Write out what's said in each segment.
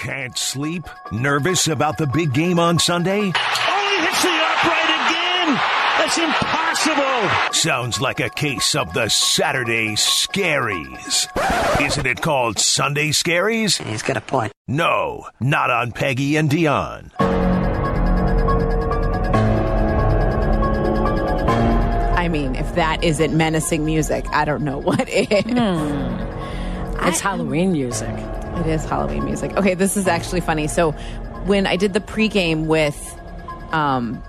Can't sleep? Nervous about the big game on Sunday? Oh, he hits the upright again! That's impossible! Sounds like a case of the Saturday scaries. Isn't it called Sunday scaries? He's got a point. No, not on Peggy and Dionne. I mean, if that isn't menacing music, I don't know what is. Hmm. It's Halloween music. It is Halloween music. Okay, this is actually funny. So, when I did the pregame with, um,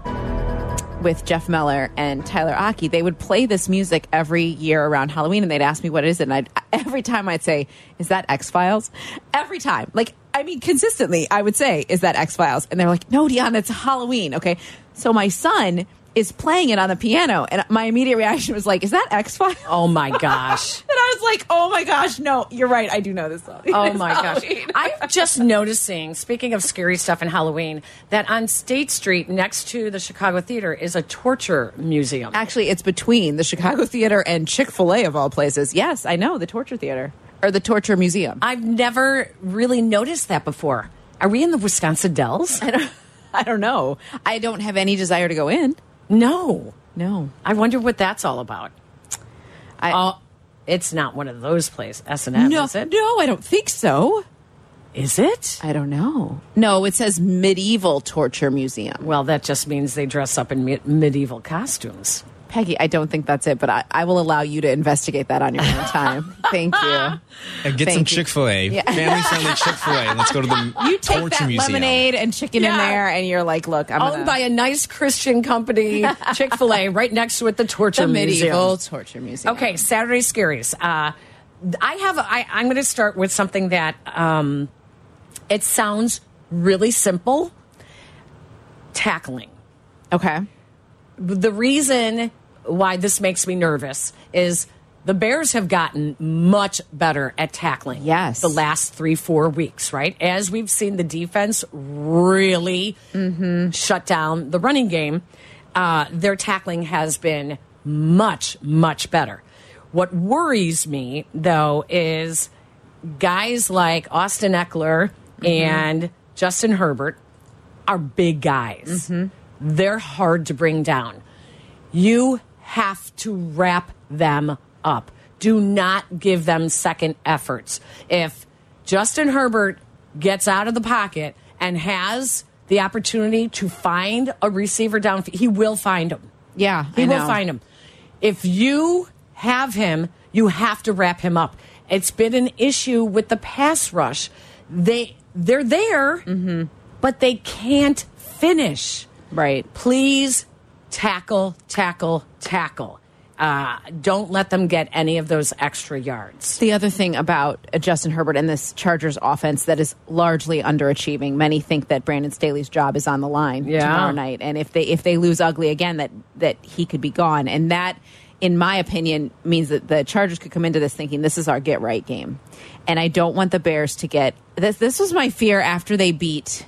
with Jeff Meller and Tyler Aki, they would play this music every year around Halloween, and they'd ask me what is it, and I'd, every time I'd say, "Is that X Files?" Every time, like I mean, consistently, I would say, "Is that X Files?" And they're like, "No, Dionne, it's Halloween." Okay, so my son is playing it on the piano, and my immediate reaction was like, "Is that X Files?" Oh my gosh. And I was like, "Oh my gosh, no, you're right. I do know this song." Oh my gosh. I'm just noticing, speaking of scary stuff in Halloween, that on State Street next to the Chicago Theater is a torture museum. Actually, it's between the Chicago Theater and Chick Fil A of all places. Yes, I know the Torture Theater or the Torture Museum. I've never really noticed that before. Are we in the Wisconsin Dells? I don't, I don't know. I don't have any desire to go in. No. No, I wonder what that's all about. I Oh, it's not one of those places. S and M, no, is it? no, I don't think so. Is it? I don't know. No, it says medieval torture museum. Well, that just means they dress up in me- medieval costumes. Peggy, I don't think that's it, but I, I will allow you to investigate that on your own time. Thank you. And get Thank some. Chick Fil A, family friendly Chick Fil A. Let's go to the You take torture that museum. lemonade and chicken in there, and you're like, look, I'm Owned gonna, by a nice Christian company, Chick Fil A, right next to it, the torture the medieval museum. torture museum. Okay, Saturday Scaries. Uh, I have. I, I'm going to start with something that um, it sounds really simple. Tackling. Okay. The reason why this makes me nervous is the Bears have gotten much better at tackling. Yes. the last three four weeks, right? As we've seen the defense really mm-hmm. shut down the running game, uh, their tackling has been much much better. What worries me though is guys like Austin Ekeler mm-hmm. and Justin Herbert are big guys. Mm-hmm. They're hard to bring down. You have to wrap them up. Do not give them second efforts. If Justin Herbert gets out of the pocket and has the opportunity to find a receiver down, he will find him. Yeah, He I will know. find him. If you have him, you have to wrap him up. It's been an issue with the pass rush. They they're there, Mm-hmm. but they can't finish. Right. Please tackle, tackle, tackle. Uh, don't let them get any of those extra yards. The other thing about uh, Justin Herbert and this Chargers offense that is largely underachieving. Many think that Brandon Staley's job is on the line Yeah. tomorrow night, and if they if they lose ugly again, that that he could be gone, and that, in my opinion, means that the Chargers could come into this thinking this is our get right game, and I don't want the Bears to get this. This was my fear after they beat.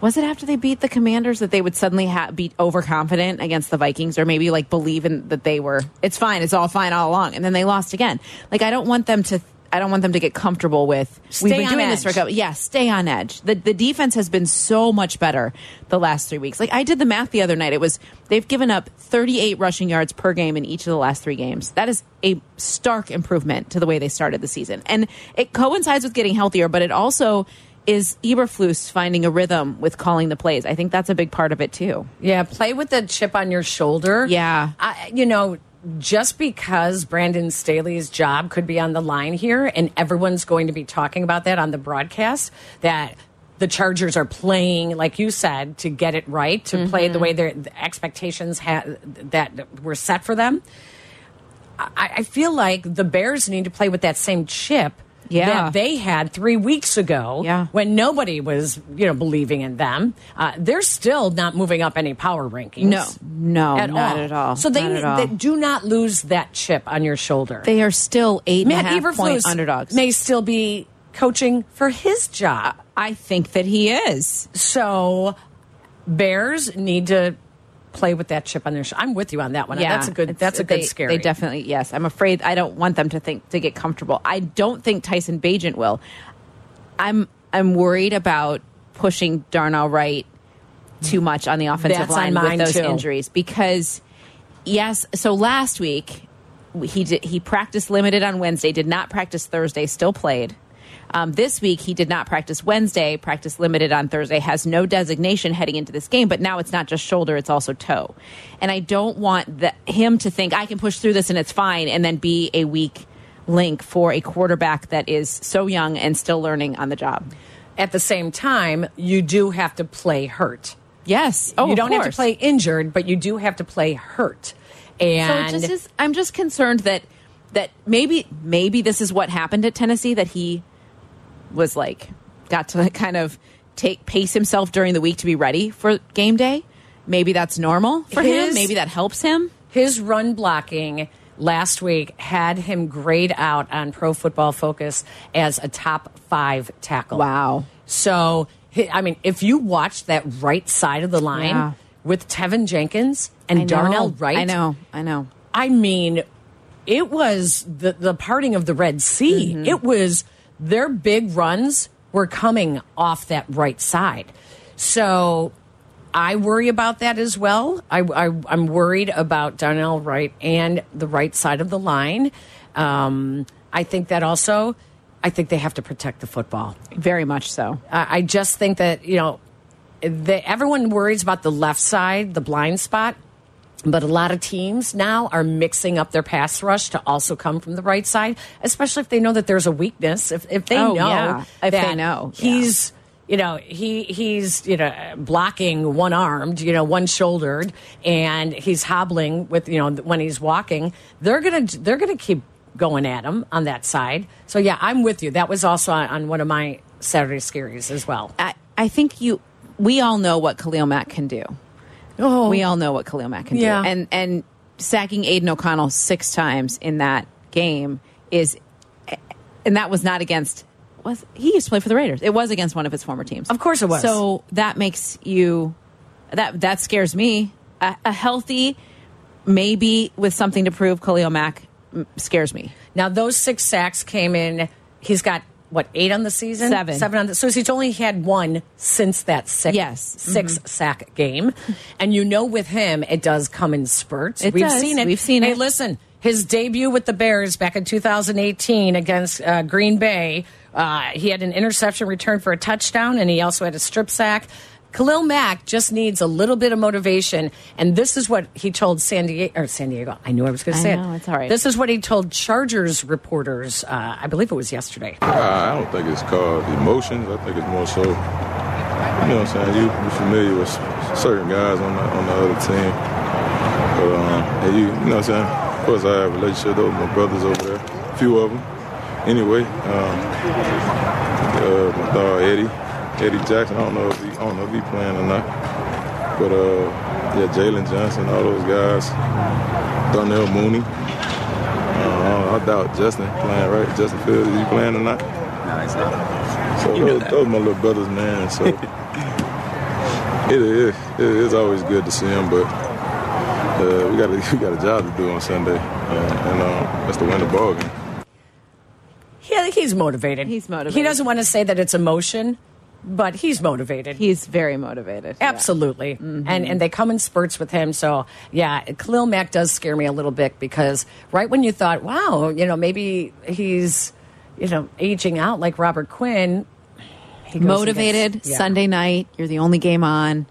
Was it after they beat the Commanders that they would suddenly ha- be overconfident against the Vikings, or maybe like believe in that they were? It's fine. It's all fine all along, and then they lost again. Like I don't want them to. I don't want them to get comfortable with. we've been doing this for a edge. couple. Yeah, stay on edge. The the defense has been so much better the last three weeks. Like I did the math the other night. It was they've given up 38 rushing yards per game in each of the last three games. That is a stark improvement to the way they started the season, and it coincides with getting healthier. But it also is Eberflus finding a rhythm with calling the plays. I think that's a big part of it too. Yeah, play with the chip on your shoulder. Yeah. I, you know, just because Brandon Staley's job could be on the line here, and everyone's going to be talking about that on the broadcast, that the Chargers are playing, like you said, to get it right, to play the mm-hmm. way their the expectations ha- that were set for them. I, I feel like the Bears need to play with that same chip Yeah. that they had three weeks ago Yeah. when nobody was, you know, believing in them. Uh, they're still not moving up any power rankings. No, no, at not all. at all. So they, all. they do not lose that chip on your shoulder. They are still eight and a half point underdogs. may still be coaching for his job. I think that he is. So Bears need to play with that chip on their shoulder. I'm with you on that one. Yeah, that's a good. That's a good they, scary. They definitely yes. I'm afraid I don't want them to think to get comfortable. I don't think Tyson Bagent will. I'm I'm worried about pushing Darnell Wright too much on the offensive That's line with those too. injuries because yes, so last week he did, he practiced limited on Wednesday, did not practice Thursday, still played. Um, this week he did not practice Wednesday, practice limited on Thursday, has no designation heading into this game, but now it's not just shoulder, it's also toe. And I don't want the, him to think I can push through this and it's fine and then be a weak link for a quarterback that is so young and still learning on the job. At the same time, you do have to play hurt. Yes. Oh, you don't have to play injured, but you do have to play hurt. So And it just is, I'm just concerned that that maybe maybe this is what happened at Tennessee that he was like got to kind of take pace himself during the week to be ready for game day. Maybe that's normal for him. Maybe that helps him. his run blocking last week had him grade out on Pro Football Focus as a top five tackle. Wow. So, I mean, if you watch that right side of the line Yeah. with Teven Jenkins and. Darnell Wright, I know. I know. I mean, it was the the parting of the Red Sea. Mm-hmm. It was their big runs were coming off that right side. So I worry about that as well. I, I I'm worried about Darnell Wright and the right side of the line. Um, I think that also. I think they have to protect the football. Very much so. I I just think that you know, the, everyone worries about the left side, the blind spot, but a lot of teams now are mixing up their pass rush to also come from the right side, especially if they know that there's a weakness. If if they Oh, know, yeah. If they know, yeah. he's. You know he he's you know blocking one armed, you know one shouldered, and he's hobbling with you know when he's walking. They're gonna they're gonna keep going at him on that side. So yeah, I'm with you. That was also on, on one of my Saturday scaries as well. I, I think you. We all know what Khalil Mack can do. Oh, We all know what Khalil Mack can Yeah. do. And and sacking Aidan O'Connell six times in that game is, and that was not against. Was he used to play for the Raiders? It was against one of his former teams. Of course it was. So that makes you that that scares me. A, a healthy, maybe with something to prove, Khalil Mack scares me. Now those six sacks came in. He's got what eight on the season? Seven. Seven on the. So he's only had one since that six Yes. 6 sack game, and you know with him it does come in spurts. It We've does. seen it. We've seen hey, it. listen. His debut with the Bears back in 2018 against uh, Green Bay, uh, he had an interception return for a touchdown, and he also had a strip sack. Khalil Mack just needs a little bit of motivation, and this is what he told San Diego. Or San Diego, I knew I was going to I say know, it. it's all right. This is what he told Chargers reporters. Uh, I believe it was yesterday. I don't think it's called emotions. I think it's more so, you know what I'm saying? You, you're familiar with certain guys on the, on the other team. But, um, and you, you know what I'm saying? Of course, I have a relationship though with my brothers over there, a few of them. Anyway, um, uh, my dog Eddie, Eddie Jackson. I don't know if he, I don't know if he playing or not. But uh, yeah, Jaylon Johnson, all those guys. Darnell Mooney. Uh, I doubt Justin playing right. Justin Fields, is he playing or not? No, he's not. So You knew those, that. those my little brothers, man. So it is it is always good to see them, but uh, we got a, we got a job to do on Sunday, uh, and uh, that's to win the ball game. Yeah, he's motivated. He's motivated. He doesn't want to say that it's emotion, but he's motivated. He's very motivated. Yeah. Absolutely. Mm-hmm. And and they come in spurts with him. So, yeah, Khalil Mack does scare me a little bit because right when you thought, wow, you know, maybe he's, you know, aging out like Robert Quinn, motivated gets- yeah. Sunday night. You're the only game on.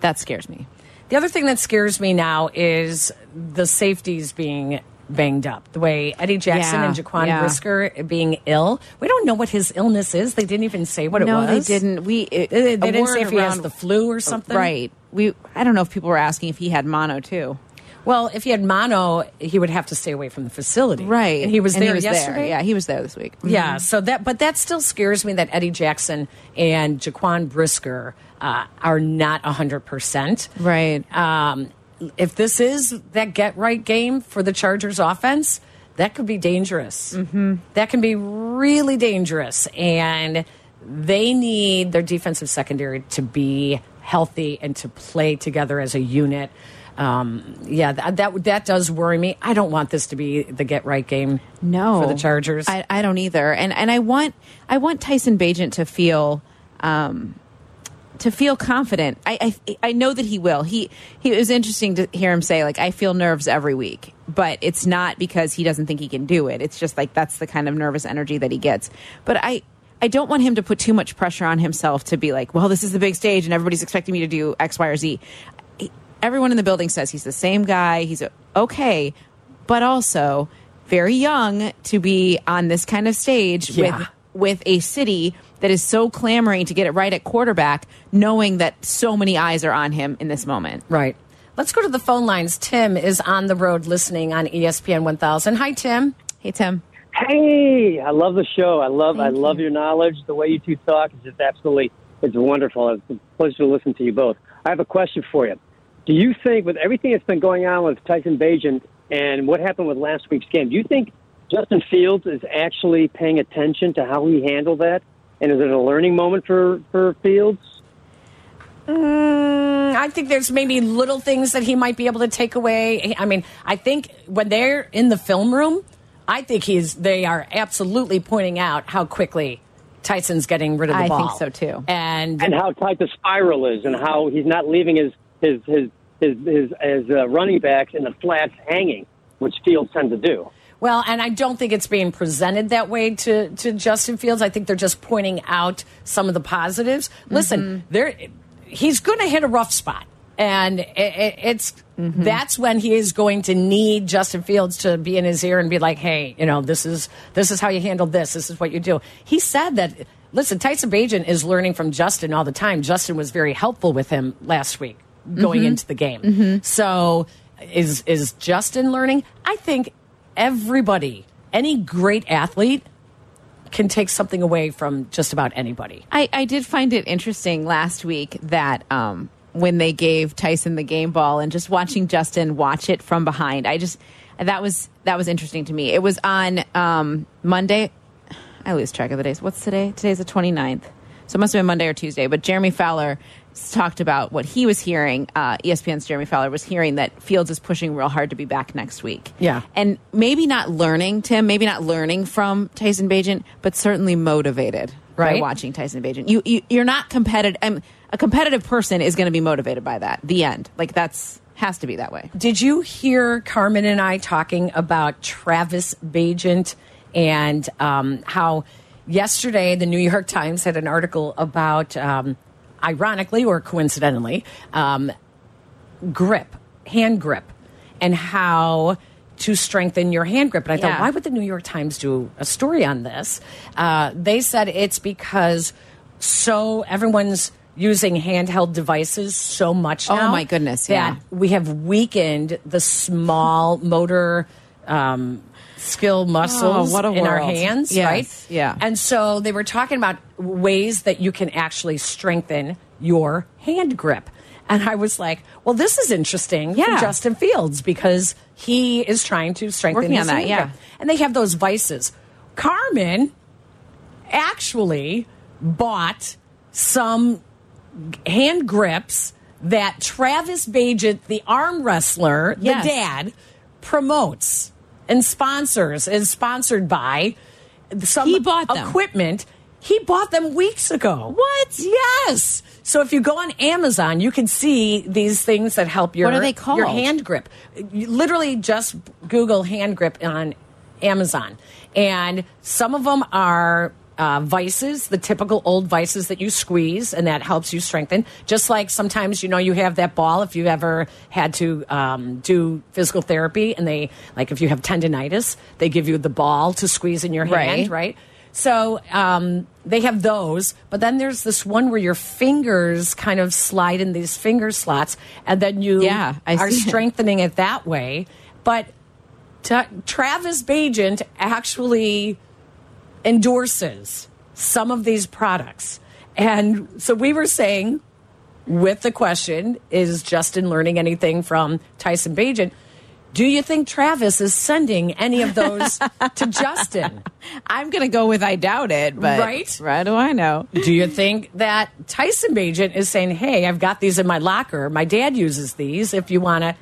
That scares me. The other thing that scares me now is the safeties being banged up. The way Eddie Jackson Yeah, and Jaquan yeah. Brisker being ill. We don't know what his illness is. They didn't even say what no, it was. they didn't. We it, They, they didn't say if he has the flu or something. Right. We. I don't know if people were asking if he had mono too. Well, if he had mono, he would have to stay away from the facility. Right. And he was there there. yesterday. Yeah, he was there this week. Yeah, so that, but that still scares me that Eddie Jackson and Jaquan Brisker uh, are not 100%. Right. Um, if this is that get right game for the Chargers offense, that could be dangerous. Mm-hmm. That can be really dangerous. And they need their defensive secondary to be healthy and to play together as a unit. um, yeah, that, that that does worry me. I don't want this to be the get right game. No, for the Chargers. I, I don't either. And and I want I want Tyson Bagent to feel. Um, to feel confident, I, I I know that he will. He he it was interesting to hear him say like I feel nerves every week, but it's not because he doesn't think he can do it. It's just like that's the kind of nervous energy that he gets. But I I don't want him to put too much pressure on himself to be like, well, this is the big stage and everybody's expecting me to do X, Y, or Z. Everyone in the building says he's the same guy. He's okay, but also very young to be on this kind of stage Yeah. with with a city that is so clamoring to get it right at quarterback, knowing that so many eyes are on him in this moment. right. Let's go to the phone lines. Tim is on the road listening on ESPN 1000. Hi, Tim. Hey, Tim. Hey, I love the show. I love I Thank love you. your knowledge. The way you two talk is just absolutely it's wonderful. It's a pleasure to listen to you both. I have a question for you. Do you think with everything that's been going on with Tyson Bagent and what happened with last week's game, do you think Justin Fields is actually paying attention to how he handled that? And is it a learning moment for, for Fields? Mm, I think there's maybe little things that he might be able to take away. I mean, I think when they're in the film room, I think he's they are absolutely pointing out how quickly Tyson's getting rid of the I ball. think so, too. And and how tight the spiral is, and how he's not leaving his his his his, his, his uh, running backs in the flats hanging, which Fields tend to do. Well, and I don't think it's being presented that way to, to Justin Fields. I think they're just pointing out some of the positives. Listen, mm-hmm. there he's going to hit a rough spot. And it, it, it's mm-hmm. that's when he is going to need Justin Fields to be in his ear and be like, "Hey, you know, this is this is how you handle this. This is what you do." He said that. Listen, Tyson Bagent is learning from Justin all the time. Justin was very helpful with him last week going mm-hmm. into the game. So, is is Justin learning? I think everybody, any great athlete, can take something away from just about anybody. I, I did find it interesting last week that um, when they gave Tyson the game ball and just watching Justin watch it from behind, I just that was that was interesting to me. It was on um, Monday. I lose track of the days. What's today? Today's the 29th. So it must have been Monday or Tuesday. But Jeremy Fowler talked about what he was hearing. Uh, ESPN's Jeremy Fowler was hearing that Fields is pushing real hard to be back next week. Yeah. And maybe not learning, Tim, maybe not learning from Tyson Bagent, but certainly motivated by Right. watching Tyson Bagent. You, you you're not competitive. Um, a competitive person is going to be motivated by that. The end. Like that's has to be that way. Did you hear Carmen and I talking about Travis Bagent and um, how yesterday the New York Times had an article about, um, ironically or coincidentally, um, grip, hand grip, and how to strengthen your hand grip. And I thought, why would the New York Times do a story on this? Uh, they said it's because so everyone's using handheld devices so much now. Oh, my goodness, that yeah. we have weakened the small motor um, skill muscles Oh, what a in our hands, Yes, right? yeah. And so they were talking about ways that you can actually strengthen your hand grip. And I was like, well, this is interesting Yeah. for Justin Fields because he is trying to strengthen Working his on that, hand yeah. grip. And they have those vices. Carmen actually bought some hand grips that Travis Bagent, the arm wrestler, Yes. the dad, promotes and sponsors, is sponsored by some He bought them. equipment. He bought them weeks ago. What? Yes. So if you go on Amazon, you can see these things that help your What are they called? your hand grip. You literally just Google hand grip on Amazon, and some of them are. Uh, vices, the typical old vices that you squeeze, and that helps you strengthen. Just like sometimes, you know, you have that ball if you ever had to um, do physical therapy, and they, like if you have tendonitis, they give you the ball to squeeze in your hand, Right. right? So um, they have those, but then there's this one where your fingers kind of slide in these finger slots, and then you Yeah, I are see it. strengthening it that way. But Travis Bagent actually endorses some of these products, and so we were saying, with the question, is Justin learning anything from Tyson Bagent? Do you think Travis is sending any of those to Justin? I'm going to go with I doubt it, but Right? What do I know? Do you think that Tyson Bagent is saying, "Hey, I've got these in my locker. My dad uses these. If you want to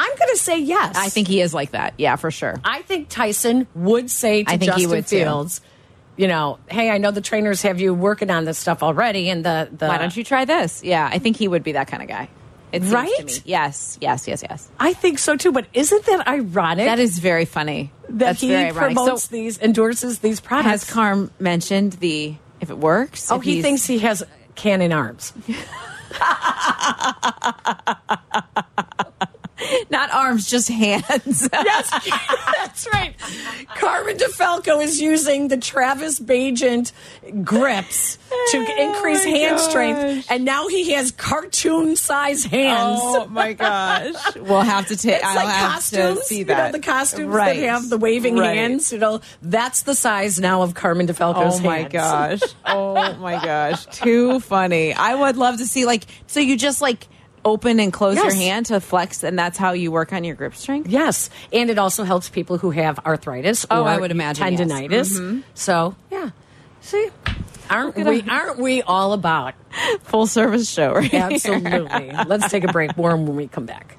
I'm going to say yes. I think he is like that. Yeah, for sure. I think Tyson would say to I think he Justin would, too. Fields, you know, hey, I know the trainers have you working on this stuff already, and the the Why don't you try this? Yeah, I think he would be that kind of guy. It Right? me. Yes, yes, yes, yes. I think so too. But isn't that ironic? That is very funny. that That's he very ironic. promotes So, these, endorses these products. has Carm mentioned the if it works? oh, he thinks he has cannon arms. not arms, just hands. Yes, that's right. Carmen DeFalco is using the Travis Bagent grips to oh increase my hand gosh. strength, and now he has cartoon size hands. Oh my gosh! We'll have to take. It's I'll like have costumes, to see you know, the costumes right. that have the waving Right. hands. You know, that's the size now of Carmen DeFalco's Oh my hands. gosh! Oh my gosh! Too funny. I would love to see like so you just like open and close your hand to flex, and that's how you work on your grip strength. Yes, and it also helps people who have arthritis. Oh, or I would imagine, yes. tendinitis. Mhm. So yeah, see, aren't we? Aren't we all about? Full service show, right? Absolutely. Let's take a break. More when we come back.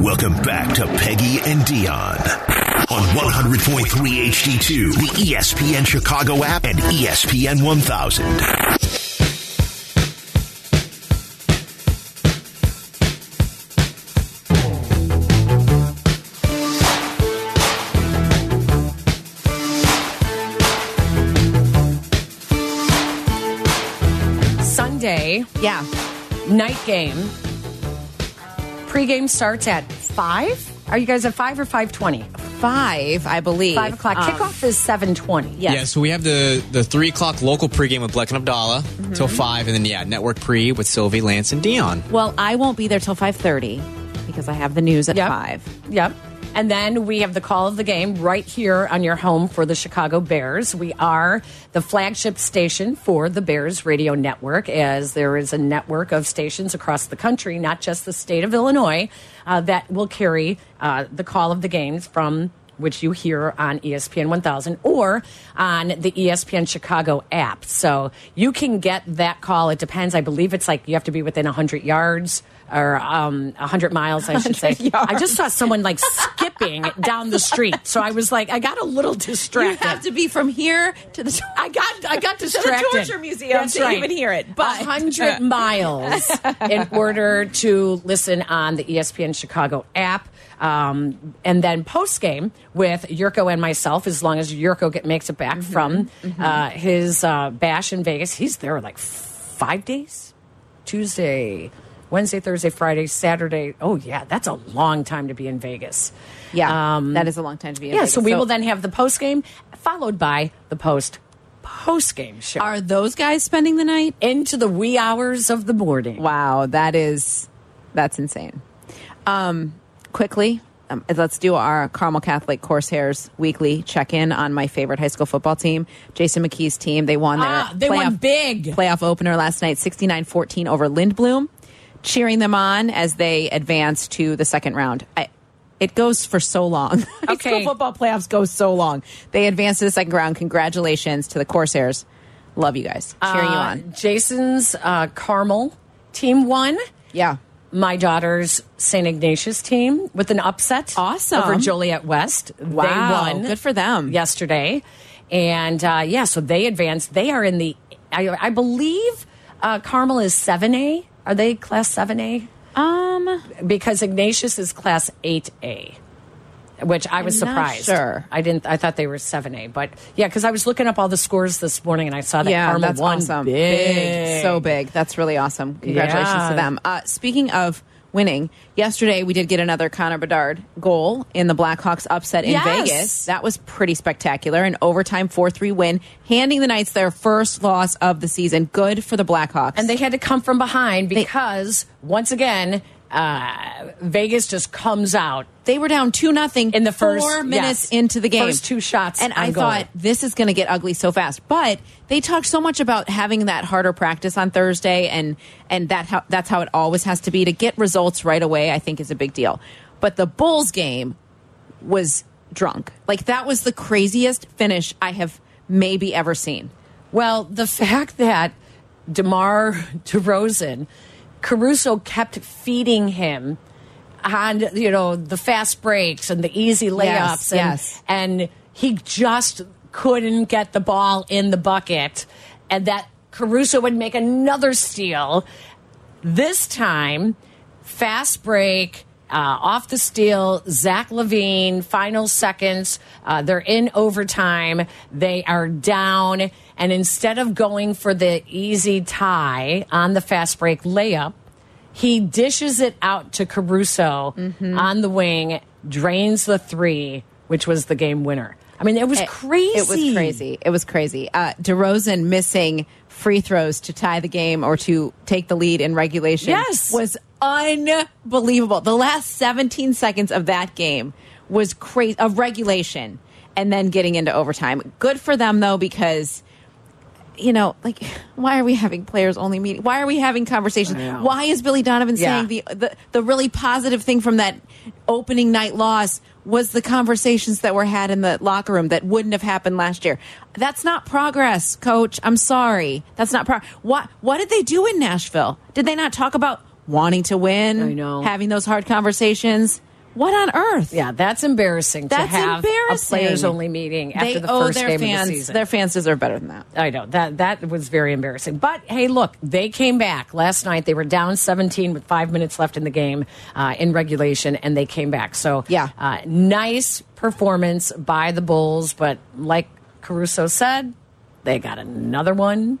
Welcome back to Peggy and Dionne on 100.3 HD2, the ESPN Chicago app, and ESPN 1000. Night game. Pre-game starts at five. Are you guys at five or five twenty? Five, I believe. Five o'clock. Um, Kickoff is seven twenty. Yes. Yeah, so we have the the three o'clock local pregame with Bleck and Abdallah Mm-hmm. till five, and then yeah, network pre with Silvy, Lance, and Dionne. Well, I won't be there till five thirty because I have the news at Yep. five. Yep. And then we have the call of the game right here on your home for the Chicago Bears. We are the flagship station for the Bears radio network, as there is a network of stations across the country, not just the state of Illinois, uh, that will carry uh, the call of the games from which you hear on ESPN 1000 or on the ESPN Chicago app. So you can get that call. It depends. I believe it's like you have to be within 100 yards or um, 100 miles, I should say. yards. I just saw someone like skipping down the street. So I was like, I got a little You distracted. have to be from here to the. I got I got to the distracted. torture museum That's to right. even hear it. a But hundred miles in order to listen on the ESPN Chicago app. Um, and then post game with Jurko and myself, as long as Jurko get, makes it back Mm-hmm. from uh, his uh, bash in Vegas. He's there like five days Tuesday, Wednesday, Thursday, Friday, Saturday. Oh, yeah, that's a long time to be in Vegas. yeah, Um, that is a long time to be. In Yeah, Vegas. so we will then have the post game followed by the post post game show Are those guys spending the night? into the wee hours of the morning. Wow, that is that's insane. Um, quickly, um, let's do our Carmel Catholic Corsairs weekly check in on my favorite high school football team, Jason McKee's team. They won their Ah, they won big. playoff opener last night, 69-14 over Lindblom, cheering them on as they advance to the second round. I, it goes for so long. Okay. school football playoffs go so long. They advance to the second round. Congratulations to the Corsairs. Love you guys. Cheering you Uh, on. Jason's uh, Carmel team won. Yeah. My daughter's St. Ignatius team with an upset. Awesome. Over Joliet West. Wow. They won. Good for them. Yesterday. And uh, yeah, so they advanced. They are in the, I, I believe uh, Carmel is 7A. Are they class 7A? Um, Because Ignatius is class 8A. Which I was I'm not surprised. sure. I didn't. I thought they were seven A, but yeah, because I was looking up all the scores this morning and I saw that yeah, Carmel that's won awesome. big. so big. That's really awesome. Congratulations Yeah. to them. Uh, speaking of winning, yesterday we did get another Connor Bedard goal in the Blackhawks upset in Yes. Vegas. That was pretty spectacular. An overtime four three win, handing the Knights their first loss of the season. Good for the Blackhawks. and they had to come from behind because once again, uh, Vegas just comes out. they were down two nothing In the first- four minutes yes. into the game. First two shots and I goal. thought this is going to get ugly so fast. But they talked so much about having that harder practice on Thursday, and and that how that's how it always has to be to get results right away. I think is a big deal. But the Bulls game was drunk. Like that was the craziest finish I have maybe ever seen. Well, the fact that DeMar DeRozan, Caruso kept feeding him on you know the fast breaks and the easy layups Yes, and, yes. and he just couldn't get the ball in the bucket and that Caruso would make another steal. This time fast break uh, off the steal Zach LaVine final seconds uh, they're in overtime. They are down and instead of going for the easy tie on the fast break layup he dishes it out to Caruso Mm-hmm. on the wing, drains the three, which was the game winner. I mean, it was crazy. It was crazy. It was crazy. Uh, DeRozan missing free throws to tie the game or to take the lead in regulation Yes. was unbelievable. The last 17 seconds of that game was crazy of regulation and then getting into overtime. Good for them though because you know, like, why are we having players only meeting? Why are we having conversations? Why is Billy Donovan Yeah. saying the, the the really positive thing from that opening night loss was the conversations that were had in the locker room that wouldn't have happened last year? That's not progress, Coach. I'm sorry, that's not pro. What what did they do in Nashville? Did they not talk about wanting to win? I know. having those hard conversations. What on earth? Yeah, that's embarrassing That's to have embarrassing. a players only meeting after they the first their game fans. of the season. Their fans deserve better than that. I know that that was very embarrassing. But hey, look, they came back last night. They were down 17 with five minutes left in the game uh, in regulation, and they came back. So Yeah. uh, nice performance by the Bulls. But like Caruso said, they got another one.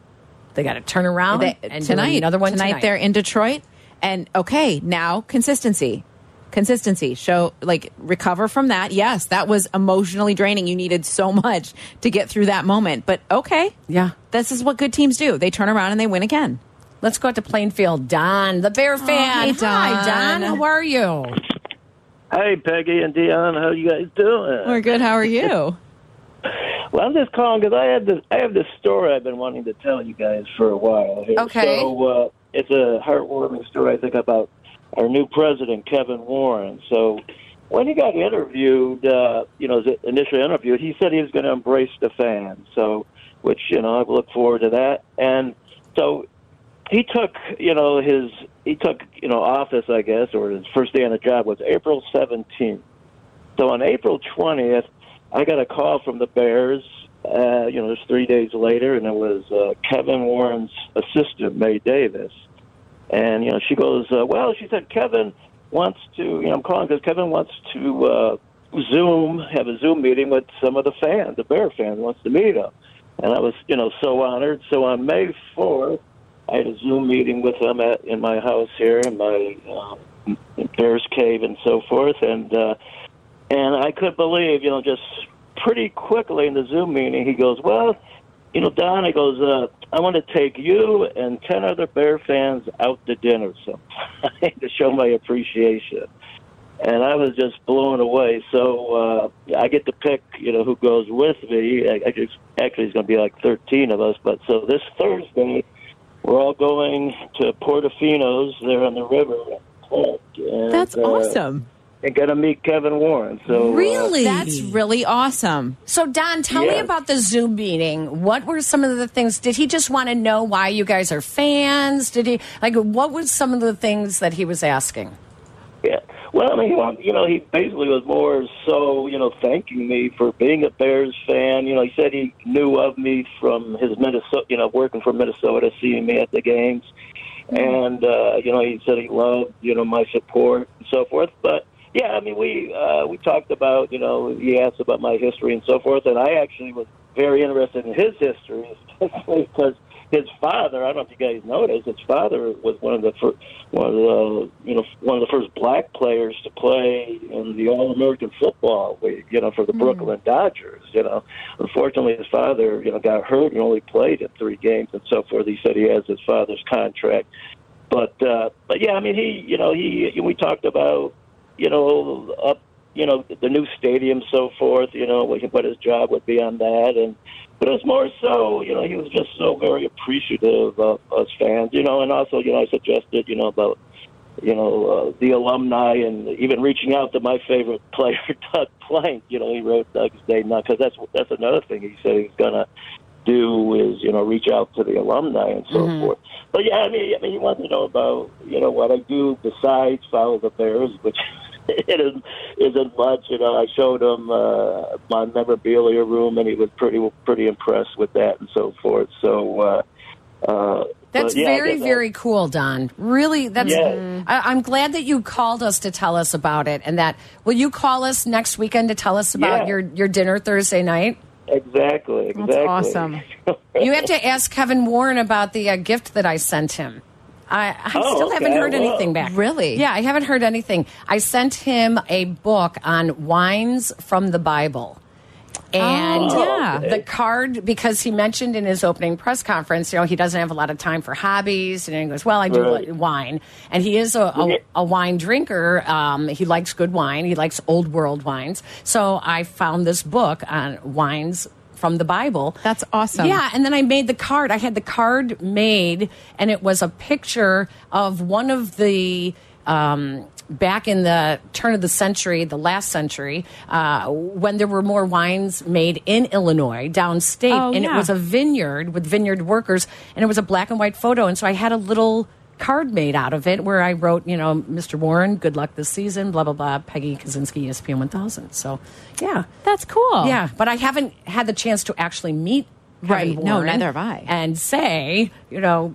They got to turn around They- and tonight, another one tonight. tonight. They're in Detroit, and okay, now consistency, consistency. Show like recover from that. Yes, that was emotionally draining. You needed so much to get through that moment, but okay, Yeah. this is what good teams do. They turn around and they win again. Let's go out to Plainfield. Don, the Bear fan. hey, Hi, Don. Don. How are you? Hey, Peggy and Dionne, how you guys doing? We're good. How are you? Well, I'm just calling because I had this. I have this story I've been wanting to tell you guys for a while. Here. Okay. So uh, it's a heartwarming story. I think about our new president, Kevin Warren. So when he got interviewed, uh, you know, his initially interviewed, he said he was going to embrace the fans. So, which you know, I look forward to that. And so he took, you know, his he took, you know, office, I guess, or his first day on the job was April 17th. So on April 20th, I got a call from the Bears. Uh, you know, it was three days later, and it was uh, Kevin Warren's assistant, May Davis. And you know, she goes, uh, "Well," she said, "Kevin wants to." You know, I'm calling because Kevin wants to uh, Zoom, have a Zoom meeting with some of the fans, the Bear fans, wants to meet him. And I was, you know, so honored. So on May 4th, I had a Zoom meeting with them at in my house here, in my uh, Bears cave, and so forth. And uh, and I could believe, you know, just pretty quickly in the Zoom meeting, he goes, "Well, you know, Don," he goes, uh, "I want to take you and ten other Bear fans out to dinner sometime to show my appreciation." And I was just blown away. So uh, I get to pick, you know, who goes with me. I, I just, actually, it's going to be like thirteen of us. But so this Thursday, we're all going to Portofino's there on the river. And, That's uh, awesome. And going to meet Kevin Warren. So uh, That's really awesome. So, Don, tell me about the Zoom meeting. What were some of the things? Did he just want to know why you guys are fans? Did he, like, what was some of the things that he was asking? Yeah. Well, I mean, he you know, he basically was more so, you know, thanking me for being a Bears fan. You know, he said he knew of me from his Minnesota, you know, working for Minnesota, seeing me at the games, and uh, you know, he said he loved, you know, my support and so forth. But yeah, I mean, we uh, we talked about, you know, he asked about my history and so forth, and I actually was very interested in his history, especially because his father. I don't know if you guys noticed. His father was one of the first, one of the you know one of the first black players to play in the All American Football League. You know, for the Brooklyn Dodgers. You know, unfortunately, his father you know got hurt and only played in three games and so forth. He said he has his father's contract, but uh, but yeah, I mean he you know he we talked about you know up you know the new stadium so forth. You know what what his job would be on that and. But it was more so, you know, he was just so very appreciative of us fans, you know, and also, you know, I suggested, you know, about, you know, uh, the alumni and even reaching out to my favorite player, Doug Plank. You know, he wrote Doug's Day now because that's that's another thing he said he was gonna do is you know reach out to the alumni and so Mm-hmm. forth. But yeah, I mean, I mean, you want to know about you know what I do besides follow the Bears, which it is, isn't much. You know, I showed him uh, my memorabilia room, and he was pretty pretty impressed with that and so forth. So. Uh, uh, That's yeah, I very, guess very cool, Don. Really, that's. Yeah. I, I'm glad that you called us to tell us about it, and that will you call us next weekend to tell us about Yeah. your your dinner Thursday night? Exactly. Exactly. awesome. You have to ask Kevin Warren about the uh, gift that I sent him. I, I Oh, still haven't heard Well, anything back. Really? Yeah, I haven't heard anything. I sent him a book on wines from the Bible. And Oh, yeah. the card, because he mentioned in his opening press conference, you know, he doesn't have a lot of time for hobbies. And he goes, Well, I do Right. wine. And he is a, a, a wine drinker. Um, he likes good wine, he likes old world wines. So I found this book on wines from the Bible. That's awesome. Yeah, and then I made the card. I had the card made, and it was a picture of one of the. Um, back in the turn of the century, the last century, uh, when there were more wines made in Illinois, downstate, Oh, and yeah. it was a vineyard with vineyard workers, and it was a black and white photo. And so I had a little card made out of it where I wrote, you know, Mr. Warren, good luck this season, blah, blah, blah, Peggy Kusinski, ESPN 1000. So, yeah. That's cool. Yeah, but I haven't had the chance to actually meet Kevin Right. No, neither have I. And say, you know,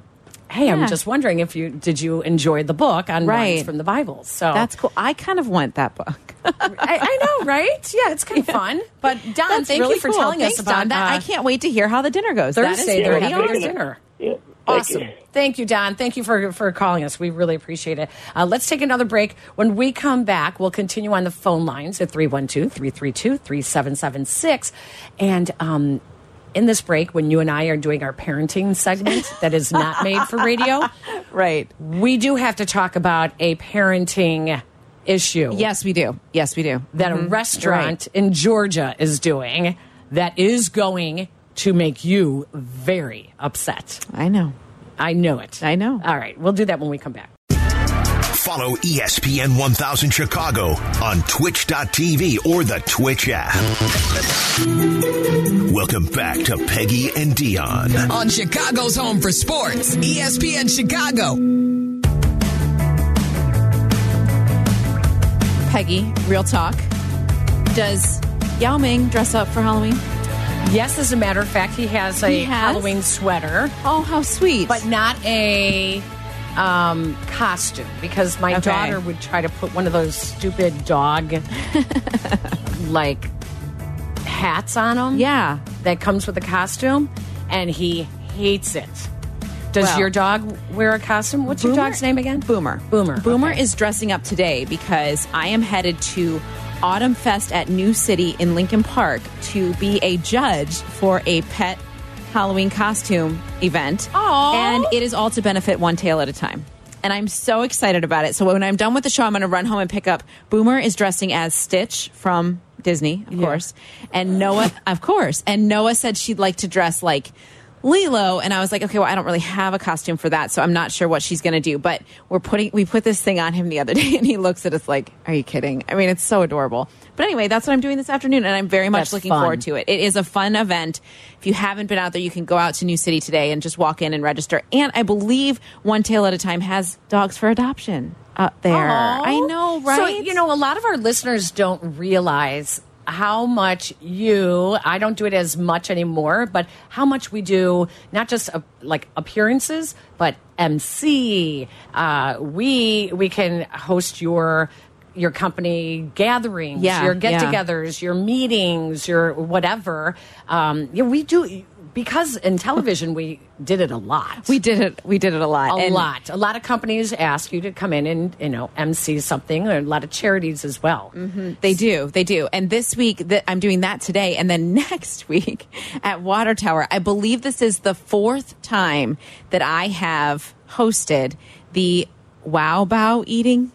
hey, Yeah. I'm just wondering if you did you enjoy the book on Right. wines from the Bible? So That's cool. I kind of want that book. I, I know, right? Yeah, it's kind of fun. But Don, That's thank really you for cool. telling Thanks, us about Don. That. uh, I can't wait to hear how the dinner goes. Thursday. They're pretty having their dinner. Yeah. Thank Awesome. you. Thank you, Don. Thank you for, for calling us. We really appreciate it. Uh, let's take another break. When we come back, we'll continue on the phone lines at 312 332 3776. And um, in this break, when you and I are doing our parenting segment that is not made for radio, Right. we do have to talk about a parenting issue Yes, we do. Yes, we do. that a restaurant in Georgia is doing that is going to make you very upset. I know. I know it. I know. All right, we'll do that when we come back. Follow ESPN 1000 Chicago on twitch.tv or the Twitch app. Welcome back to Peggy and Dionne. on Chicago's home for sports, ESPN Chicago. Peggy, real talk. Does Yao Ming dress up for Halloween? Yes, as a matter of fact, he has a He has? Halloween sweater, Oh, how sweet. but not a um, costume because my Okay. daughter would try to put one of those stupid dog like hats on him. yeah. that comes with a costume, and he hates it. Does Well- your dog wear a costume? What's your Boomer- dog's name again? Boomer. Boomer. Boomer okay. is dressing up today because I am headed to Autumn Fest at New City in Lincoln Park to be a judge for a pet Halloween costume event. Aw. And it is all to benefit one tail at a time. And I'm so excited about it. So when I'm done with the show, I'm going to run home and pick up. Boomer is dressing as Stitch from Disney, of course. And Noah, of course. And Noah said she'd like to dress like Lilo, and I was like, okay, well, I don't really have a costume for that, so I'm not sure what she's going to do. But we're putting, we put this thing on him the other day, and he looks at us like, "Are you kidding?" I mean, it's so adorable. But anyway, that's what I'm doing this afternoon, and I'm very much That's looking fun. forward to it. It is a fun event. If you haven't been out there, you can go out to New City today and just walk in and register. And I believe One Tail at a Time has dogs for adoption out there. Aw. I know, right? So, you know, a lot of our listeners don't realize how much you, I don't do it as much anymore, but how much we do, not just uh, like appearances, but MC. Uh, we, we can host your, your company gatherings, Yeah, your get-togethers, your meetings, your whatever. Um, yeah, we do because in television we did it a lot. we did it. We did it a lot. A And- lot. A lot of companies ask you to come in and you know MC something, or a lot of charities as well. Mm-hmm. They do. They do. And this week that I'm doing that today and then next week at Water Tower. I believe this is the fourth time that I have hosted the Wow Bao eating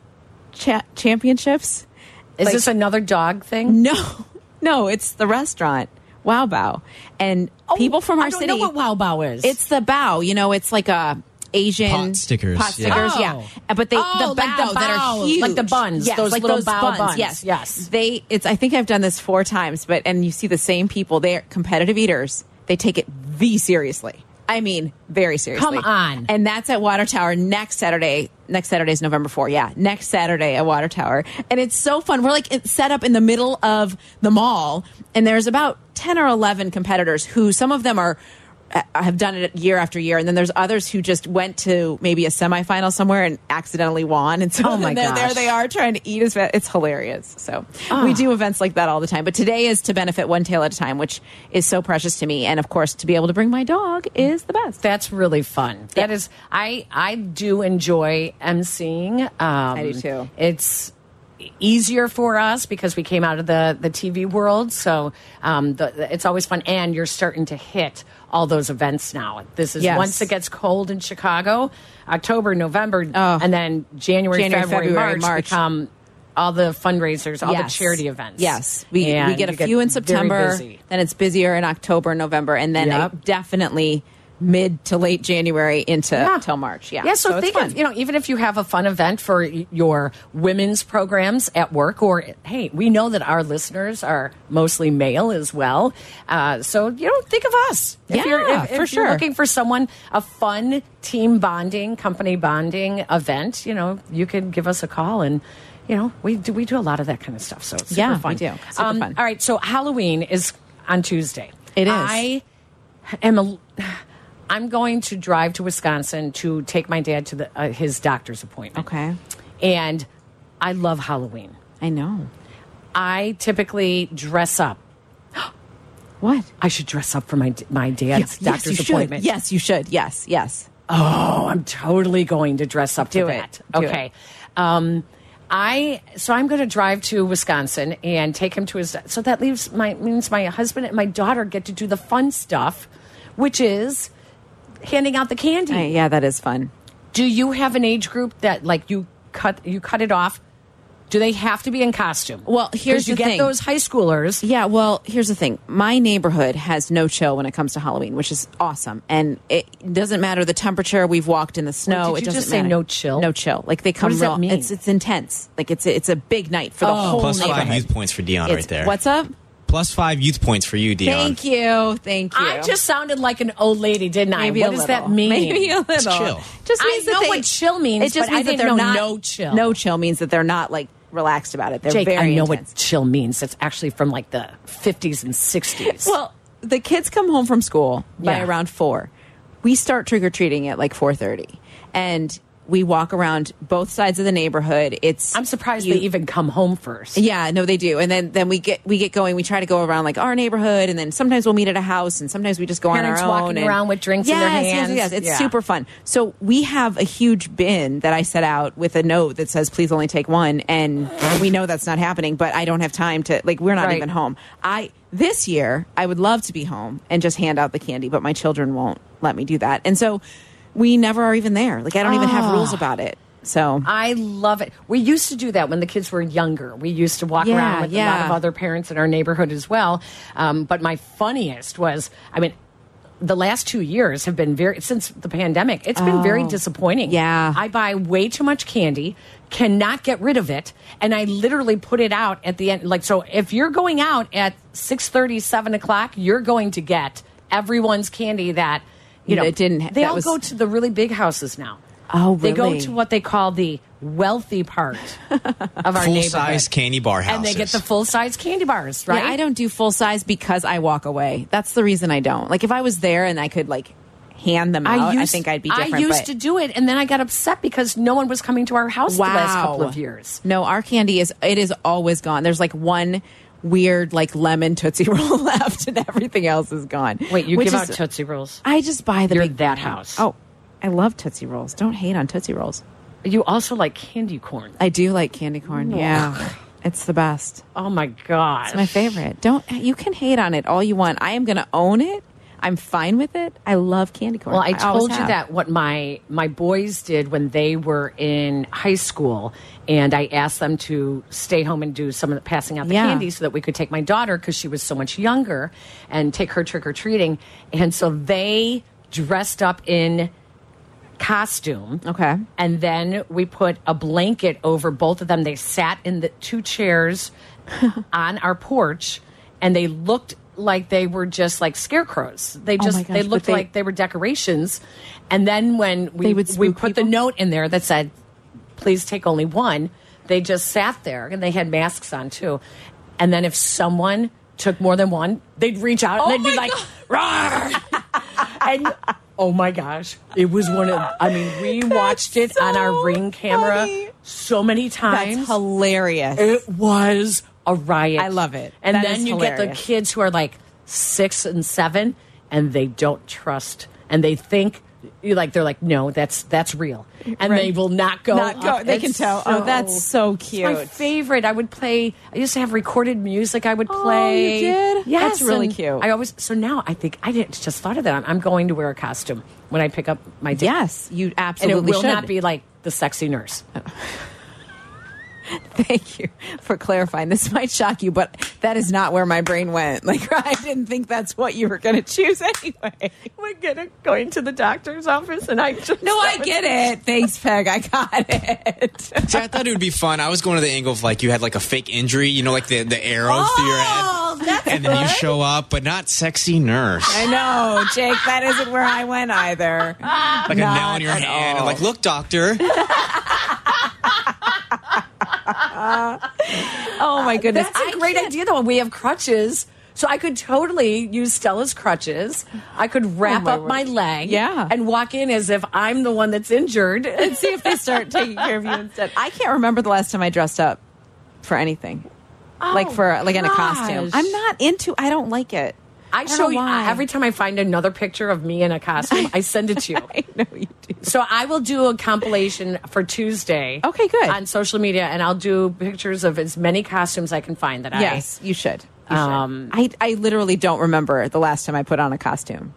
cha- championships. Is Like- this another dog thing? No. No, it's the restaurant. Wow Bao. And people from our Oh, I don't city know what Wow Bao is. It's the bao, you know, it's like a Asian Pot stickers, Pot yeah. stickers, Oh. yeah. Uh, But they Oh, the like bao, the that are huge, like the buns, yes, those like little those bao buns. buns. Yes, Yes. They, it's. I think I've done this four times, but and you see the same people. They're competitive eaters. They take it V seriously. I mean, very seriously. Come on. And that's at Water Tower next Saturday. Next Saturday is November 4. Yeah, next Saturday at Water Tower. And it's so fun. We're like set up in the middle of the mall, and there's about 10 or 11 competitors who some of them are have done it year after year, and then there's others who just went to maybe a semifinal somewhere and accidentally won, and so Oh, my there, there they are trying to eat as fast. It's hilarious. So Ah. we do events like that all the time, but today is to benefit one tail at a time, which is so precious to me, and of course to be able to bring my dog is the best. That's really fun. That is, I I do enjoy emceeing. Um, I do too. It's easier for us because we came out of the the TV world, so um, the, it's always fun. And you're starting to hit all those events now. This is Yes. once it gets cold in Chicago, October, November, Oh. and then January, January, February, February, March, March. become all the fundraisers, all Yes. the charity events. Yes, we we get a few in September, then it's busier in October, November, and then Yep. definitely mid to late January into till March. Yeah, Yeah, so, it's think of, you know, even if you have a fun event for your women's programs at work, or hey, we know that our listeners are mostly male as well. Uh, so, you know, think of us. If Yeah, you're, if, for if you're sure. looking for someone, a fun team bonding, company bonding event, you know, you can give us a call and. You know, we do we do a lot of that kind of stuff, so it's super Yeah, we fun. do. Super Um, fun. All right, so Halloween is on Tuesday. It is. I am a. I'm going to drive to Wisconsin to take my dad to the, uh, his doctor's appointment. Okay. And I love Halloween. I know. I typically dress up. What? I should dress up for my my dad's Yes, doctor's should. appointment. Yes, you should. Yes, yes. Oh, I'm totally going to dress up Do for it. that. Do okay. Um, I so I'm going to drive to Wisconsin and take him to his. So that leaves my means my husband and my daughter get to do the fun stuff, which is handing out the candy. I- yeah, that is fun. Do you have an age group that like you cut you cut it off? Do they have to be in costume? Well, here's you the get thing. those high schoolers. Yeah, well, here's the thing. My neighborhood has no chill when it comes to Halloween, which is awesome. And it doesn't matter the temperature. We've walked in the snow. did it doesn't just say matter. no chill? No chill. Like they come does that real. mean? It's it's intense. Like it's a, it's a big night for the oh. whole Plus neighborhood. five youth points for Dionne It's- right there. What's up? Plus five youth points for you, Dionne. Thank you. Thank you. I just sounded like an old lady, didn't I? Maybe what does little. that mean? Maybe a little. chill. Just I means that know they- what chill means, It just but I means that didn't they're know not no chill. No chill means that they're not like relaxed about it. They're Jake, very I know intense. what chill means. It's actually from like the 50s and 60s. Well, the kids come home from school by Yeah. around four. We start trick or treating at like four thirty, and we walk around both sides of the neighborhood. It's I'm surprised you- they even come home first. Yeah, no, they do, and then then we get we get going. We try to go around like our neighborhood, and then sometimes we'll meet at a house, and sometimes we just go Parents on our own. walking and- around with drinks in their Yes, yes, hands. Yes, it's Yeah. super fun. So we have a huge bin that I set out with a note that says, "Please only take one," and we know that's not happening. But I don't have time to like. We're not Right. even home. I this year I would love to be home and just hand out the candy, but my children won't let me do that, and so we never are even there. Like I don't even have Ah. rules about it. So I love it. We used to do that when the kids were younger. We used to walk Yeah, around with a lot of other parents in our neighborhood as well. Um, but my funniest was, I mean, the last two years have been very since the pandemic. It's been very disappointing. Oh, Yeah. I buy way too much candy, cannot get rid of it, and I literally put it out at the end. Like so, if you're going out at six thirty, seven o'clock, you're going to get everyone's candy that you know That didn't- They all was- go to the really big houses now. Oh, really? They go to what they call the wealthy part of our Full neighborhood. size candy bar houses. and they get the full size candy bars, right? Yeah, I don't do full size because I walk away. That's the reason I don't. Like if I was there and I could like hand them out, I, think I'd be different. I used but- to do it, and then I got upset because no one was coming to our house wow. the last couple of years. No, our candy is it is always gone. There's like one weird like lemon tootsie roll left, and everything else is gone. Wait, you Which give is- out Tootsie Rolls? I just buy the You're big that house. Oh, I love tootsie rolls. Don't hate on tootsie rolls. You also like candy corn. I do like candy corn. Yeah, it's the best. Oh my god, It's my favorite. Don't you can hate on it all you want. I am going to own it. I'm fine with it. I love candy corn. Well, I always told you have. that what my my boys did when they were in high school, and I asked them to stay home and do some of the passing out the Yeah. candy so that we could take my daughter because she was so much younger and take her trick or treating, and so they dressed up in costume. Okay. And then we put a blanket over both of them. They sat in the two chairs on our porch and they looked like they were just like scarecrows. They Oh just my gosh, they looked they- like they were decorations. And then when we would we put the note in there that said, "Please take only one," they just sat there and they had masks on too. And then if someone took more than one, they'd reach out and Oh they'd be like, "Rawr!" and oh my gosh, it was one of. I mean, we watched it on our ring camera funny. so many times. That's hilarious. It was a riot. I love it. And That then you get the kids who are like six and seven, and they don't trust, and they think you like they're like, no, that's that's real, and Right. they will not go. Not go- they can It's tell. Oh, that's so it's my favorite. I would play. I used to have recorded music. I would play Oh, you did? Yes, That's really cute. I always. So now I think I didn't just thought of that. I'm, I'm going to wear a costume when I pick up my date. yes, you absolutely and it will should. not be like the sexy nurse. Thank you for clarifying. This might shock you, but that is not where my brain went. Like I didn't think that's what you were going to choose anyway. We're gonna going to the doctor's office, and I just No, I get it. Thanks, Peg. I got it. See, I thought it would be fun. I was going to the angle of like you had like a fake injury, you know, like the, the arrow through your Oh, head. And then you show up, but not sexy nurse. I know, Jake. That isn't where I went either. Like a nail in your hand. all. And like, look, doctor. Oh my goodness, That's a great idea, though. We have crutches. So I could totally use Stella's crutches. I could oh, wrap Oh, my up my leg Yeah. and walk in as if I'm the one that's injured. and see if they start taking care of you instead. I can't remember the last time I dressed up for anything, like oh, for like in a costume. I'm not into. I don't like it. I don't show you every time I find another picture of me in a costume, I send it to you. I know you do. So I will do a compilation for Tuesday. Okay, good. On social media, and I'll do pictures of as many costumes I can find that Yes, you should. You should. Um, I I literally don't remember the last time I put on a costume.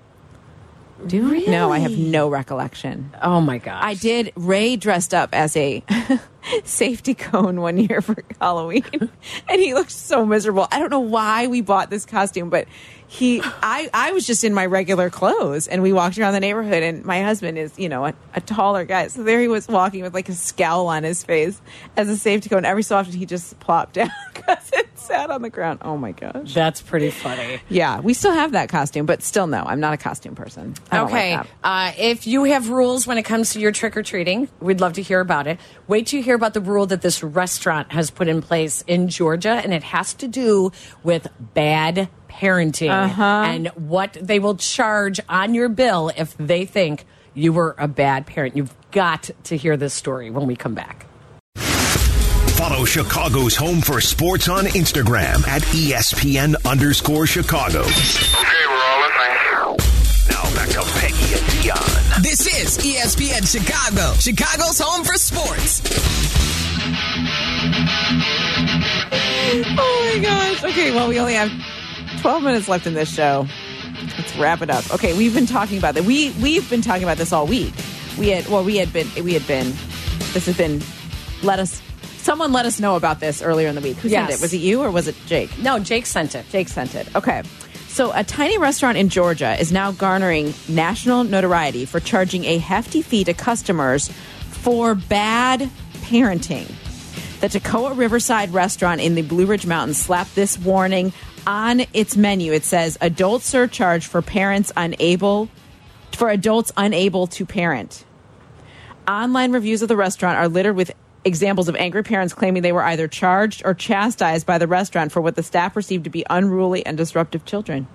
Do you? No, I have no recollection. Oh my gosh. I did. Ray dressed up as a safety cone one year for Halloween, and he looked so miserable. I don't know why we bought this costume, but he, I, I was just in my regular clothes, and we walked around the neighborhood. And my husband is, you know, a, a taller guy, so there he was walking with like a scowl on his face as a safety cone. Every so often, he just plopped down because it sat on the ground. Oh my gosh. That's pretty funny. Yeah, we still have that costume, but still, no, I'm not a costume person. Like Okay. that. uh, if you have rules when it comes to your trick or treating, we'd love to hear about it. Wait till you hear about the rule that this restaurant has put in place in Georgia, and it has to do with bad parenting uh-huh. and what they will charge on your bill if they think you were a bad parent. You've got to hear this story when we come back. Follow Chicago's Home for Sports on Instagram at ESPN underscore Chicago. Okay, we're all listening. Now back to Peggy and Dionne. This is ESPN Chicago, Chicago's home for sports. Oh my gosh. Okay, well, we only have 12 minutes left in this show. Let's wrap it up. Okay, we've been talking about that. We we've been talking about this all week. We had well, we had been we had been this has been let us someone let us know about this earlier in the week. Who sent it? Was it you or was it Jake? No, Jake sent it. Jake sent it. Okay. So, a tiny restaurant in Georgia is now garnering national notoriety for charging a hefty fee to customers for bad parenting. The Toccoa Riverside restaurant in the Blue Ridge Mountains slapped this warning on its menu. It says adult surcharge for parents unable for adults unable to parent. Online reviews of the restaurant are littered with examples of angry parents claiming they were either charged or chastised by the restaurant for what the staff perceived to be unruly and disruptive children.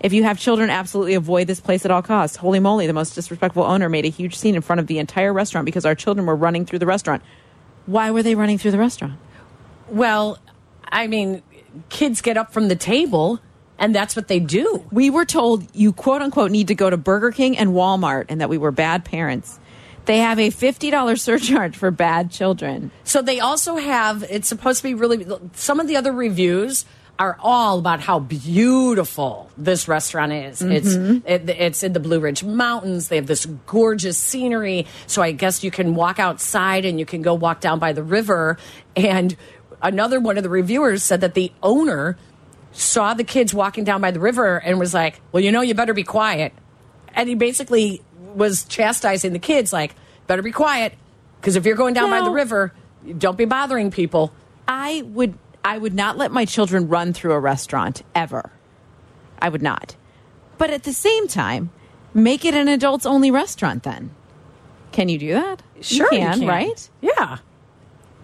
If you have children, absolutely avoid this place at all costs. Holy moly, the most disrespectful owner made a huge scene in front of the entire restaurant because our children were running through the restaurant. Why were they running through the restaurant? Well, I mean, kids get up from the table, and that's what they do. We were told you quote unquote need to go to Burger King and Walmart and that we were bad parents. They have a $50 surcharge for bad children. So they also have, it's supposed to be really, some of the other reviews are all about how beautiful this restaurant is. It's mm-hmm. it, it's in the Blue Ridge Mountains. They have this gorgeous scenery. So I guess you can walk outside and you can go walk down by the river. And another one of the reviewers said that the owner saw the kids walking down by the river and was like, "Well, you know, you better be quiet." And he basically was chastising the kids, like, "Better be quiet, because if you're going down by the river, don't be bothering people." I would I would not let my children run through a restaurant ever. I would not. But at the same time, make it an adults only restaurant then. Can you do that? Sure, you you can, can. right? Yeah.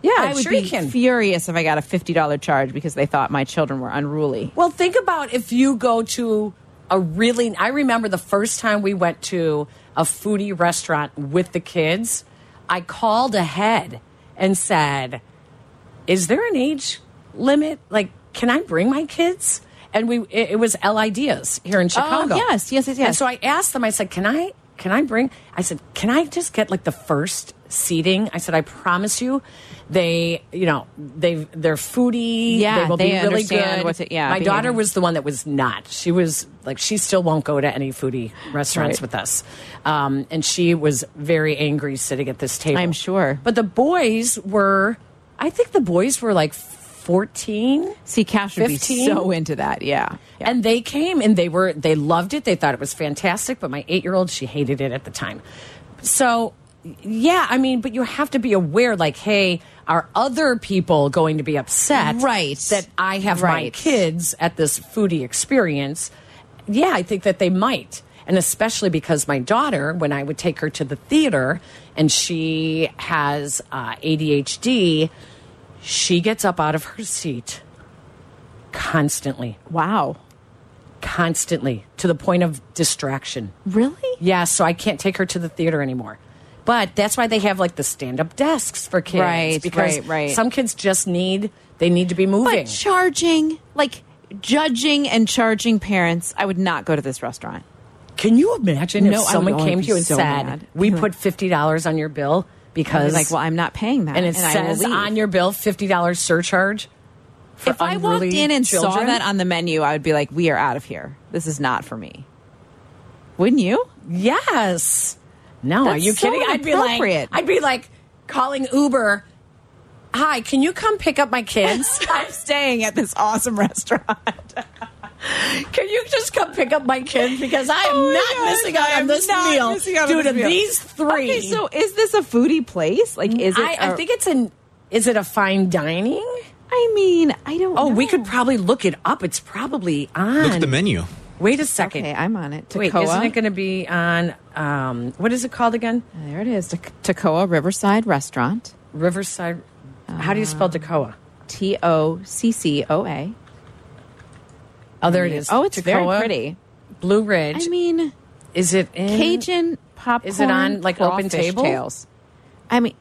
Yeah, I would sure be you can. furious if I got a fifty dollar charge because they thought my children were unruly. Well, think about if you go to a really. I remember the first time we went to a foodie restaurant with the kids. I called ahead and said, "Is there an age limit? Like, can I bring my kids?" And we it, it was Alinea here in oh, Chicago. Oh, yes, yes, yes, yes. And so I asked them. I said, "Can I? Can I bring?" I said, "Can I just get like the first seating?" I said, "I promise you." They, you know, they they're foodie. Yeah, they will they be really good. what to- yeah, my daughter was the one that was not. She was like, she still won't go to any foodie restaurants Right. with us. Um, and she was very angry sitting at this table. I'm sure. But the boys were, I think the boys were like 14. See, Cash would be so into that. Yeah. yeah. And they came and they were, they loved it. They thought it was fantastic. But my eight year old, she hated it at the time. So, yeah, I mean, but you have to be aware like, hey, are other people going to be upset? Right. That I have my kids at this foodie experience? Yeah, I think that they might. And especially because my daughter, when I would take her to the theater and she has uh, ADHD, she gets up out of her seat constantly, wow. constantly to the point of distraction. Really? Yeah, so I can't take her to the theater anymore. But that's why they have like the stand up desks for kids. Right, because right, right. some kids just need they need to be moving. But charging, like judging and charging parents, I would not go to this restaurant. Can you imagine No, if would- someone oh, came to you and so said, mad. "We put fifty dollars on your bill because like, well, I'm not paying that, and it will says on your bill fifty dollars surcharge." If I walked in and saw that on the menu, I would be like, we are out of here. This is not for me. Wouldn't you? Yes. No, are you so kidding? I'd be like. I'd be like calling Uber. Hi, can you come pick up my kids? I'm staying at this awesome restaurant. Can you just come pick up my kids because I am Oh not gosh, missing out on this not meal missing out due to meal. these three. Okay, so is this a foodie place? Like, is it? I, I a- think it's an. Is it a fine dining? I mean, I don't. Oh, we could probably look it up. It's probably on. Look at the menu. Wait a second. Okay, I'm on it. Wait, isn't it going to be on? Um, what is it called again? There it is. Toc- Toccoa Riverside Restaurant. Riverside. How do you spell Toccoa? T O C C O A. Oh, there it is. Oh, it's very pretty. Blue Ridge. I mean, is it in Cajun popcorn. Is it on, like, open table? Tails. I mean,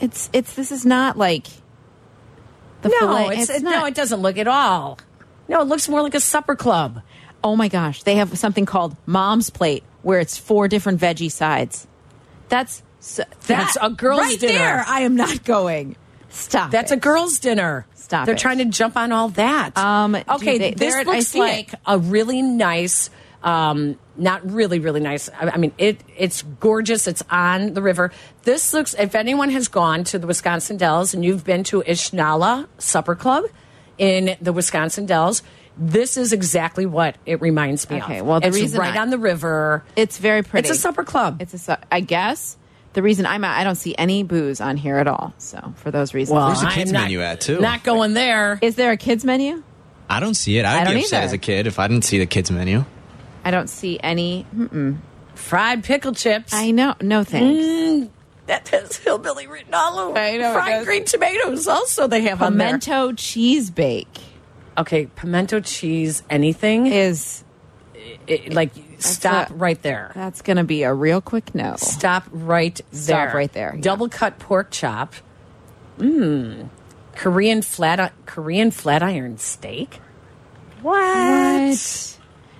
it's it's. This is not like the No, filet. it's, not. no, it doesn't look at all. No, it looks more like a supper club. Oh my gosh, they have something called Mom's Plate where it's four different veggie sides. That's so, That's that- a girl's right dinner. There, I am not going. Stop. That's it. a girls' dinner. Stop They're it. trying to jump on all that. Um, okay, they- this there- looks like it. a really nice. Um, not really, really nice. I, I mean, it it's gorgeous. It's on the river. This looks. If anyone has gone to the Wisconsin Dells and you've been to Ishnala Supper Club in the Wisconsin Dells, this is exactly what it reminds me of. Okay, well, the it's reason right I- on the river. It's very pretty. It's a supper club. It's a. su- I guess the reason I'm at, I don't see any booze on here at all. So for those reasons, well, There's a I'm kids not- menu at, too. Not going there. is there a kids menu? I don't see it. I I'd don't be upset either. as a kid if I didn't see the kids menu. I don't see any. Mm-mm. Fried pickle chips. I know. No thanks. Mm, that has hillbilly written all over. I know it Fried green tomatoes also they have on there. Pimento cheese bake Okay, pimento cheese. Anything is It- like stop a- right there. that's going to be a real quick no. Stop right there. Stop right there, yeah. Double cut pork chop. Mmm. Korean flat Korean flat iron steak. What? What?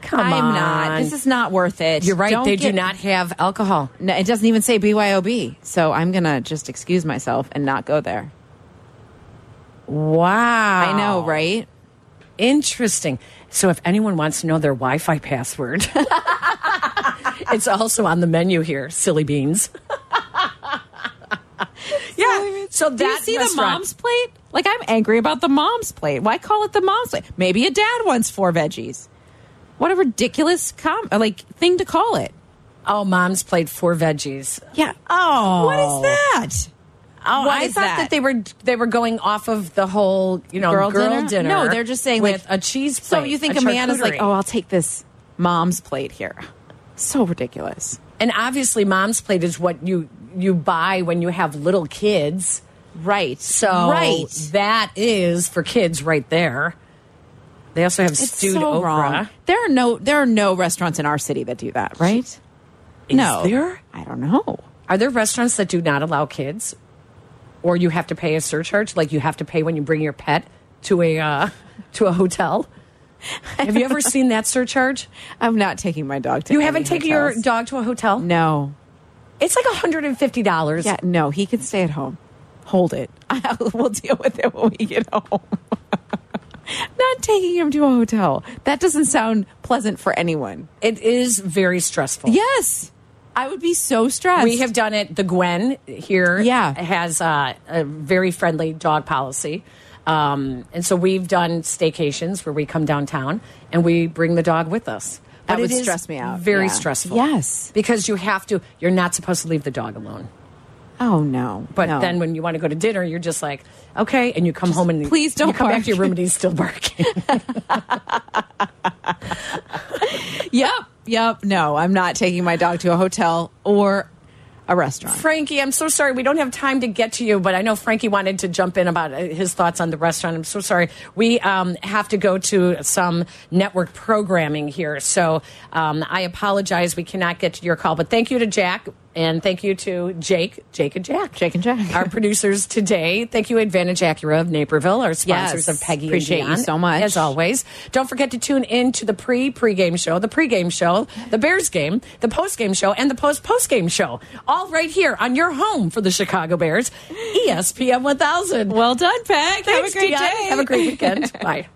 Come I'm on. not. This is not worth it. You're right. Don't they do not have alcohol. No, it doesn't even say BYOB. So I'm going to just excuse myself and not go there. Wow. I know, right? Interesting. So if anyone wants to know their Wi-Fi password, it's also on the menu here. Silly beans. yeah. So Do you that see the mom's plate? Like I'm angry about the mom's plate. Why call it the mom's plate? Maybe a dad wants four veggies. What a ridiculous com like thing to call it. Oh, mom's played four veggies. Yeah. Oh. What is that? Oh, What I thought that? they were they were going off of the whole you know girl, girl, dinner? dinner. No, they're just saying with like a cheese. Plate, so you think a a, man is like, oh, I'll take this mom's plate here. So ridiculous. and obviously, mom's plate is what you you buy when you have little kids. Right. So right. that is for kids right there. They also have It's stewed so okra. wrong. There are no there are no restaurants in our city that do that, right? Is no. there? I don't know. Are there restaurants that do not allow kids, or you have to pay a surcharge, like you have to pay when you bring your pet to a uh, to a hotel? Have you ever seen that surcharge? I'm not taking my dog to You haven't taken your dog to a hotel? No. It's like hundred and fifty dollars. Yeah, no, he can stay at home. Hold it. we'll deal with it when we get home. Not taking him to a hotel. That doesn't sound pleasant for anyone. It is very stressful. Yes. I would be so stressed. We have done it. The Gwen here Yeah. has uh, a very friendly dog policy. Um, and so we've done staycations where we come downtown and we bring the dog with us. That But would stress me out. Very Yeah. stressful. Yes. Because you have to, you're not supposed to leave the dog alone. Oh no. But No. then when you want to go to dinner, you're just like, okay. And you come home and please don't you come back to your room and he's still barking. Yep. Yep. No, I'm not taking my dog to a hotel or a restaurant. Frankie, I'm so sorry. We don't have time to get to you, but I know Frankie wanted to jump in about uh, his thoughts on the restaurant. I'm so sorry. We um, have to go to some network programming here. So um, I apologize. We cannot get to your call, but thank you to Jack. And thank you to Jake, Jake and Jack. Jake and Jack. Our producers today. Thank you, Advantage Acura of Naperville, our sponsors Yes. of Peggy Appreciate and you so much. As always. Don't forget to tune in to the pre pregame show, the pregame show, the Bears game, the postgame show, and the post postgame show. All right here on your home for the Chicago Bears, ESPN 1000. Well done, Peg. Thanks, Have a great DJ. day. Have a great weekend. Bye.